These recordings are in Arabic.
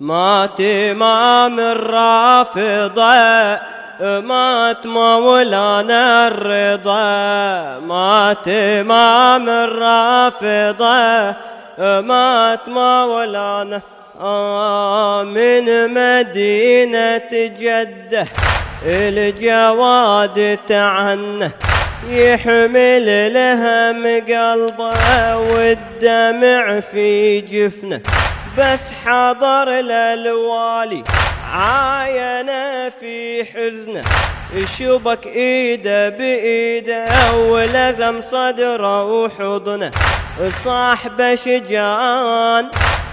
مات إمام الرافضة مات مولانا الرضا. مات إمام الرافضة مات مولانا آه من مدينة جدة. الجواد تعنه يحمل الهم قلبه والدمع في جفنه. بس حضر للوالي عاينه في حزنه. شبك إيده بإيده ولزم صدره وحضنه. صاحبه شجان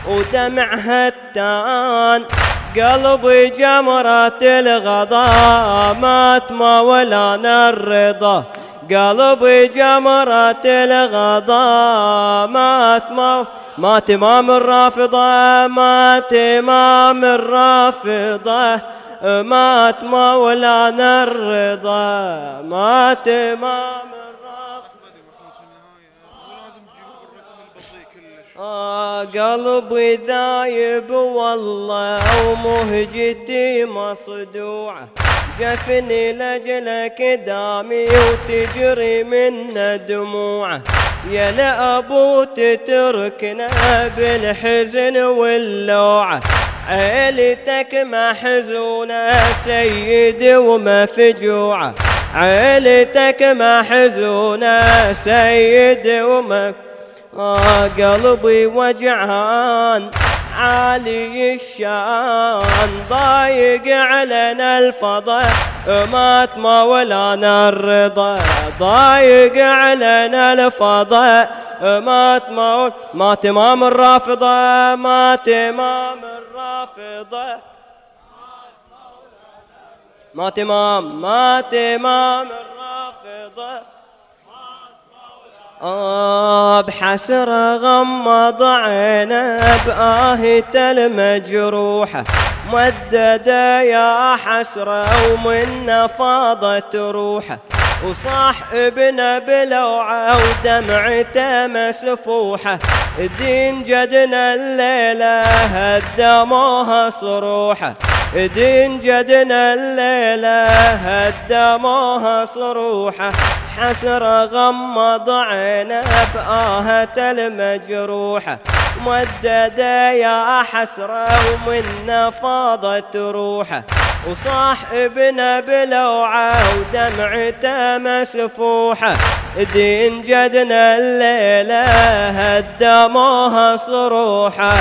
ودمع هتان قلبي جمرة الغضا مات مولانا الرضا قلبي جمرة الغضا مات ما مات إمام الرافضة مات إمام الرافضة مات مولانا الرضا مات إمام آه قلبي ذايب والله ومهجتي مصدوعة جفني لجلك دامي وتجري منا دموعه يا لأبو تتركنا بالحزن واللوعة عيلتك محزونة سيدي ومفجوعة عيلتك محزونة سيدي ومفجوعة قلبي وجعان عالي الشان ضايق علينا الفضا. مات مولانا الرضا ضايق علينا الفضا. مات مول مات إمام الرافضة مات إمام الرافضة. مات إمام مات إمام الرافضة آه بحسرة غمض عينه بآهته المجروحة مددة يا حسرة ومن فاضت روحه وصاح ابنه بلوعة ودمعته مسفوحة دين جدنا الليلة هدموها صروحه دين جدنا الليلة هدموها صروحه حسرة غمض عينه بآهة المجروحة مددة يا حسرة ومن فاضت روحه وصاح ابنه بلوعة ودمعته مسفوحة دين جدنا الليلة هدموها صروحه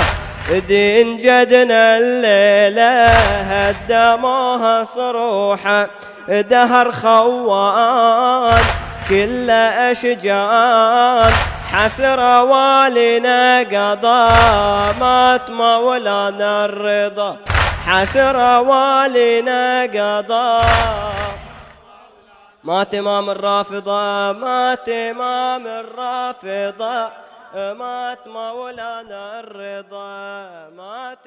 دين جدنا الليلة هدموها صروحه دهر خوان كل أشجان حسرة والنا قضى مات مولانا الرضا. حسرة والنا قضى. مات إمام الرافضة مات إمام الرافضة. مات مولانا الرضا مات